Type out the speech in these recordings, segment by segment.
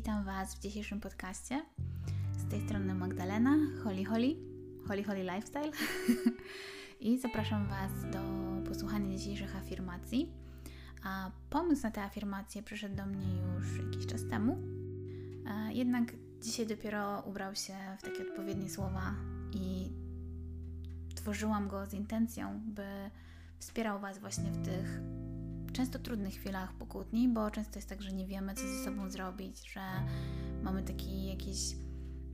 Witam Was w dzisiejszym podcaście. Z tej strony Magdalena, Holly Holly, Holly Holly Lifestyle. I zapraszam Was do posłuchania dzisiejszych afirmacji. A pomysł na te afirmacje przyszedł do mnie już jakiś czas temu. Jednak dzisiaj dopiero ubrał się w takie odpowiednie słowa i tworzyłam go z intencją, by wspierał Was właśnie w tych często trudnych chwilach po kłótni, bo często jest tak, że nie wiemy, co ze sobą zrobić, że mamy taki jakiś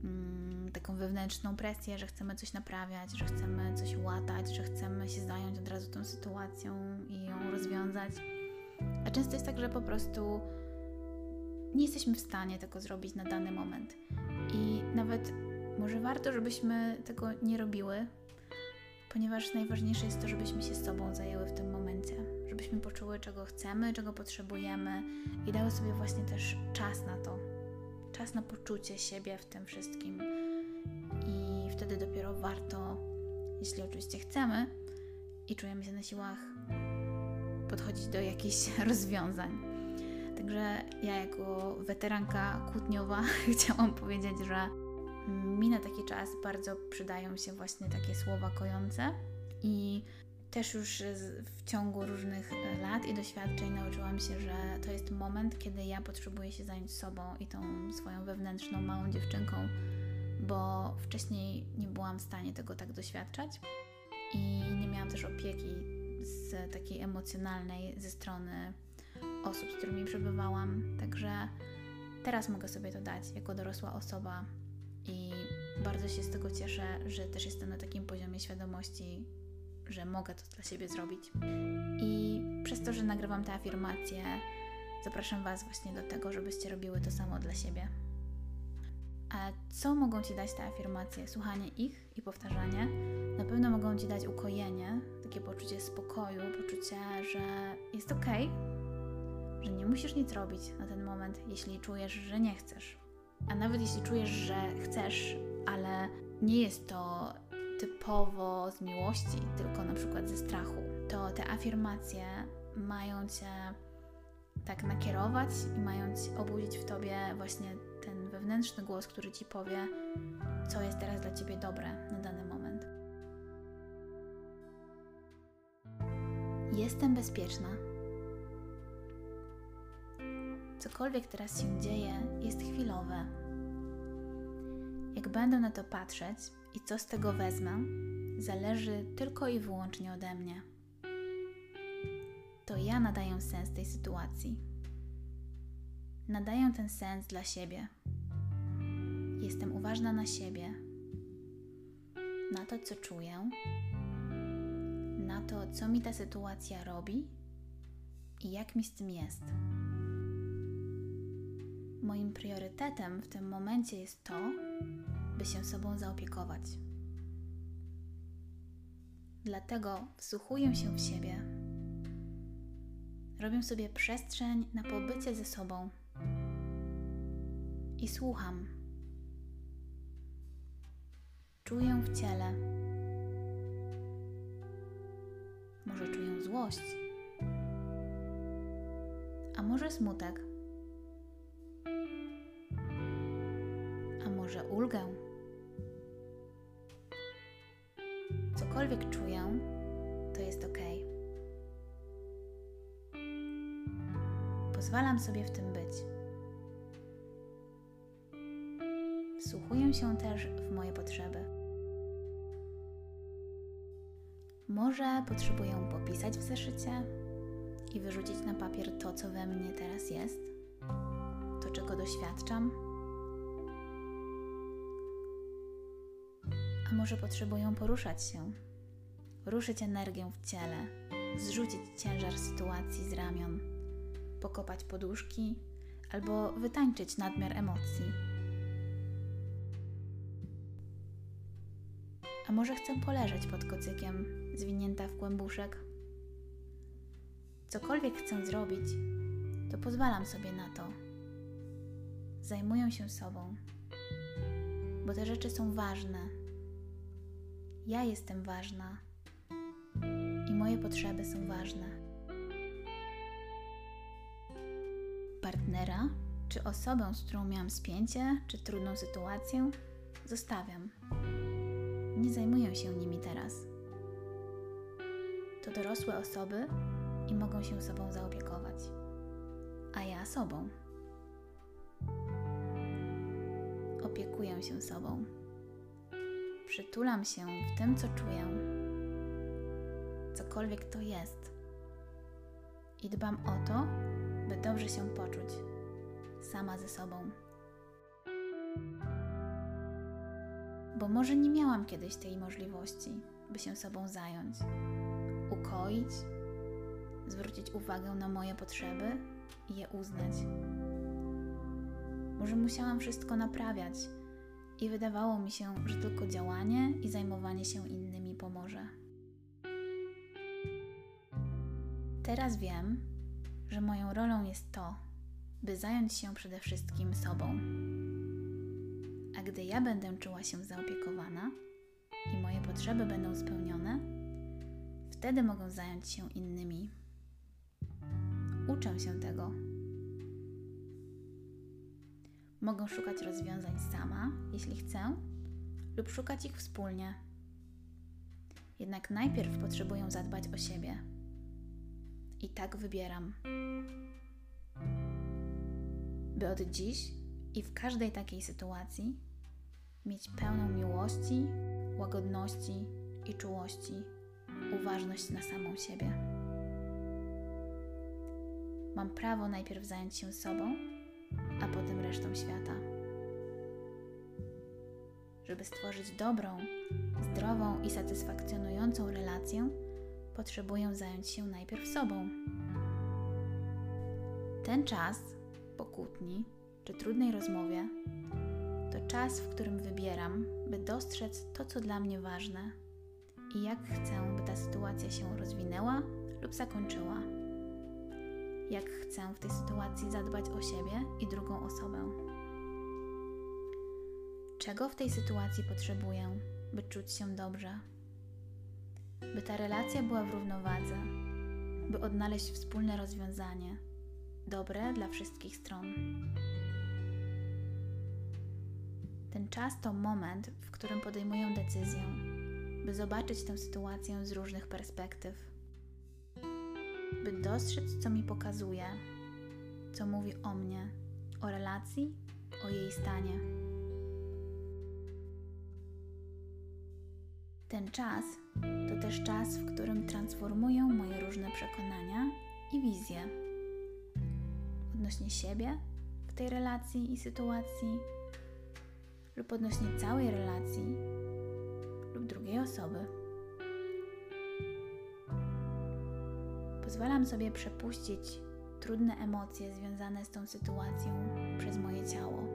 mm, taką wewnętrzną presję, że chcemy coś naprawiać, że chcemy coś łatać, że chcemy się zająć od razu tą sytuacją i ją rozwiązać. A często jest tak, że po prostu nie jesteśmy w stanie tego zrobić na dany moment. I nawet może warto, żebyśmy tego nie robiły, ponieważ najważniejsze jest to, żebyśmy się sobą zajęły w tym momencie, żebyśmy poczuły, czego chcemy, czego potrzebujemy i dały sobie właśnie też czas na to, czas na poczucie siebie w tym wszystkim. I wtedy dopiero warto, jeśli oczywiście chcemy i czujemy się na siłach, podchodzić do jakichś rozwiązań. Także ja, jako weteranka kłótniowa, chciałam powiedzieć, że mi na taki czas bardzo przydają się właśnie takie słowa kojące i też już w ciągu różnych e, lat i doświadczeń nauczyłam się, że to jest moment, kiedy ja potrzebuję się zająć sobą i tą swoją wewnętrzną małą dziewczynką, bo wcześniej nie byłam w stanie tego tak doświadczać i nie miałam też opieki z takiej emocjonalnej ze strony osób, z którymi przebywałam. Także teraz mogę sobie to dać jako dorosła osoba i bardzo się z tego cieszę, że też jestem na takim poziomie świadomości, że mogę to dla siebie zrobić. I przez to, że nagrywam te afirmacje, zapraszam Was właśnie do tego, żebyście robiły to samo dla siebie. A co mogą Ci dać te afirmacje? Słuchanie ich i powtarzanie. Na pewno mogą Ci dać ukojenie, takie poczucie spokoju, poczucie, że jest ok, że nie musisz nic robić na ten moment, jeśli czujesz, że nie chcesz. A nawet jeśli czujesz, że chcesz, ale nie jest to typowo z miłości, tylko na przykład ze strachu, to te afirmacje mają cię tak nakierować i mają obudzić w tobie właśnie ten wewnętrzny głos, który ci powie, co jest teraz dla ciebie dobre na dany moment. Jestem bezpieczna. Cokolwiek teraz się dzieje, jest chwilowe. Jak będę na to patrzeć i co z tego wezmę, zależy tylko i wyłącznie ode mnie. To ja nadaję sens tej sytuacji. Nadaję ten sens dla siebie. Jestem uważna na siebie, na to, co czuję, na to, co mi ta sytuacja robi i jak mi z tym jest. Moim priorytetem w tym momencie jest to, by się sobą zaopiekować. Dlatego wsłuchuję się w siebie. Robię sobie przestrzeń na pobycie ze sobą i słucham. Czuję w ciele. Może czuję złość, a może smutek. może ulgę. Cokolwiek czuję, to jest ok. Pozwalam sobie w tym być. Wsłuchuję się też w moje potrzeby. Może potrzebuję popisać w zeszycie i wyrzucić na papier to, co we mnie teraz jest, to, czego doświadczam a może potrzebują poruszać się, ruszyć energię w ciele, zrzucić ciężar sytuacji z ramion, pokopać poduszki albo wytańczyć nadmiar emocji. A może chcę poleżeć pod kocykiem, zwinięta w kłębuszek? Cokolwiek chcę zrobić, to pozwalam sobie na to. Zajmuję się sobą, bo te rzeczy są ważne ja jestem ważna i moje potrzeby są ważne. Partnera czy osobę, z którą miałam spięcie, czy trudną sytuację, zostawiam. Nie zajmuję się nimi teraz. To dorosłe osoby i mogą się sobą zaopiekować, a ja sobą. Opiekuję się sobą. Przytulam się w tym, co czuję, cokolwiek to jest, i dbam o to, by dobrze się poczuć sama ze sobą. Bo może nie miałam kiedyś tej możliwości, by się sobą zająć, ukoić, zwrócić uwagę na moje potrzeby i je uznać. Może musiałam wszystko naprawiać i wydawało mi się, że tylko działanie i zajmowanie się innymi pomoże. Teraz wiem, że moją rolą jest to, by zająć się przede wszystkim sobą. A gdy ja będę czuła się zaopiekowana i moje potrzeby będą spełnione, wtedy mogę zająć się innymi. Uczę się tego. Mogę szukać rozwiązań sama, jeśli chcę, lub szukać ich wspólnie. Jednak najpierw potrzebuję zadbać o siebie. I tak wybieram by od dziś i w każdej takiej sytuacji mieć pełną miłości, łagodności i czułości, uważność na samą siebie. Mam prawo najpierw zająć się sobą, a potem resztą świata. Żeby stworzyć dobrą, zdrową i satysfakcjonującą relację, potrzebuję zająć się najpierw sobą. Ten czas po kłótni czy trudnej rozmowie, to czas, w którym wybieram, by dostrzec to, co dla mnie ważne i jak chcę, by ta sytuacja się rozwinęła lub zakończyła. Jak chcę w tej sytuacji zadbać o siebie i drugą osobę. Czego w tej sytuacji potrzebuję, by czuć się dobrze? By ta relacja była w równowadze, by odnaleźć wspólne rozwiązanie dobre dla wszystkich stron. Ten czas to moment, w którym podejmuję decyzję, by zobaczyć tę sytuację z różnych perspektyw, by dostrzec, co mi pokazuje, co mówi o mnie, o relacji, o jej stanie. Ten czas to też czas, w którym transformuję moje różne przekonania i wizje odnośnie siebie w tej relacji i sytuacji, lub odnośnie całej relacji lub drugiej osoby. Pozwalam sobie przepuścić trudne emocje związane z tą sytuacją przez moje ciało.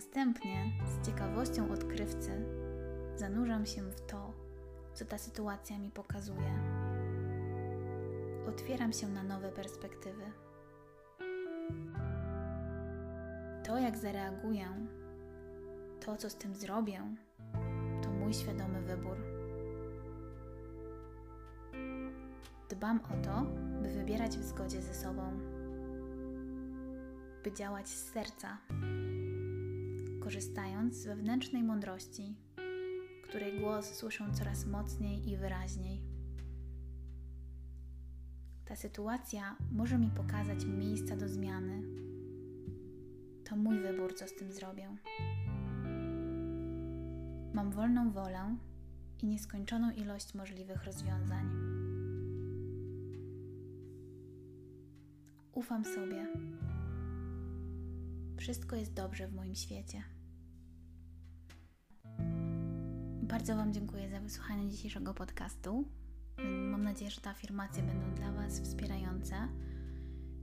Następnie z ciekawością odkrywcy zanurzam się w to, co ta sytuacja mi pokazuje otwieram się na nowe perspektywy. To, jak zareaguję, to, co z tym zrobię, to mój świadomy wybór. Dbam o to, by wybierać w zgodzie ze sobą, by działać z serca, korzystając z wewnętrznej mądrości, której głos słyszę coraz mocniej i wyraźniej. Ta sytuacja może mi pokazać miejsca do zmiany. To mój wybór, co z tym zrobię. Mam wolną wolę i nieskończoną ilość możliwych rozwiązań. Ufam sobie. Wszystko jest dobrze w moim świecie. Bardzo Wam dziękuję za wysłuchanie dzisiejszego podcastu. Mam nadzieję, że te afirmacje będą dla Was wspierające.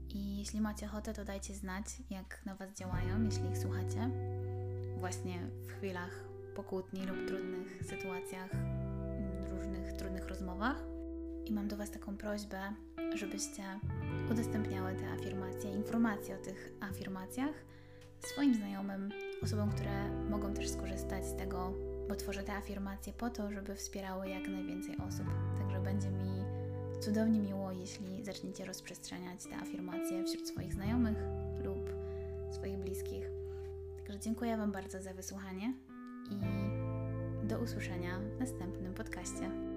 I jeśli macie ochotę, to dajcie znać, jak na Was działają, jeśli ich słuchacie, właśnie w chwilach pokłótni lub trudnych sytuacjach, różnych trudnych rozmowach. I mam do Was taką prośbę, żebyście udostępniały te afirmacje, informacje o tych afirmacjach swoim znajomym, osobom, które mogą też skorzystać z tego bo tworzę te afirmacje po to, żeby wspierały jak najwięcej osób. Także będzie mi cudownie miło, jeśli zaczniecie rozprzestrzeniać te afirmacje wśród swoich znajomych lub swoich bliskich. Także dziękuję Wam bardzo za wysłuchanie i do usłyszenia w następnym podcastie.